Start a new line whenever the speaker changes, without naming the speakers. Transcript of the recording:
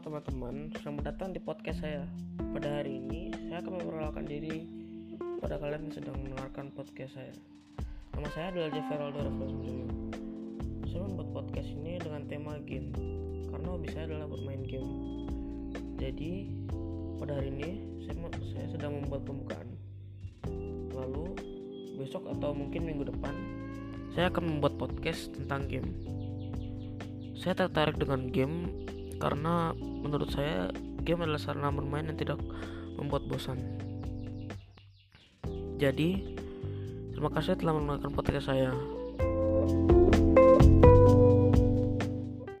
selamat datang di podcast saya. Pada hari ini, saya akan memperkenalkan diri pada kalian yang sedang mendengarkan podcast saya. Nama saya adalah Jefferaldo Rafael Saya membuat podcast ini dengan tema game, karena hobi saya adalah bermain game. Jadi, pada hari ini, saya, saya sedang membuat pembukaan. Lalu, besok atau mungkin minggu depan, saya akan membuat podcast tentang game. Saya tertarik dengan game karena menurut saya game adalah sarana bermain yang tidak membuat bosan. Jadi, terima kasih telah menonton podcast saya.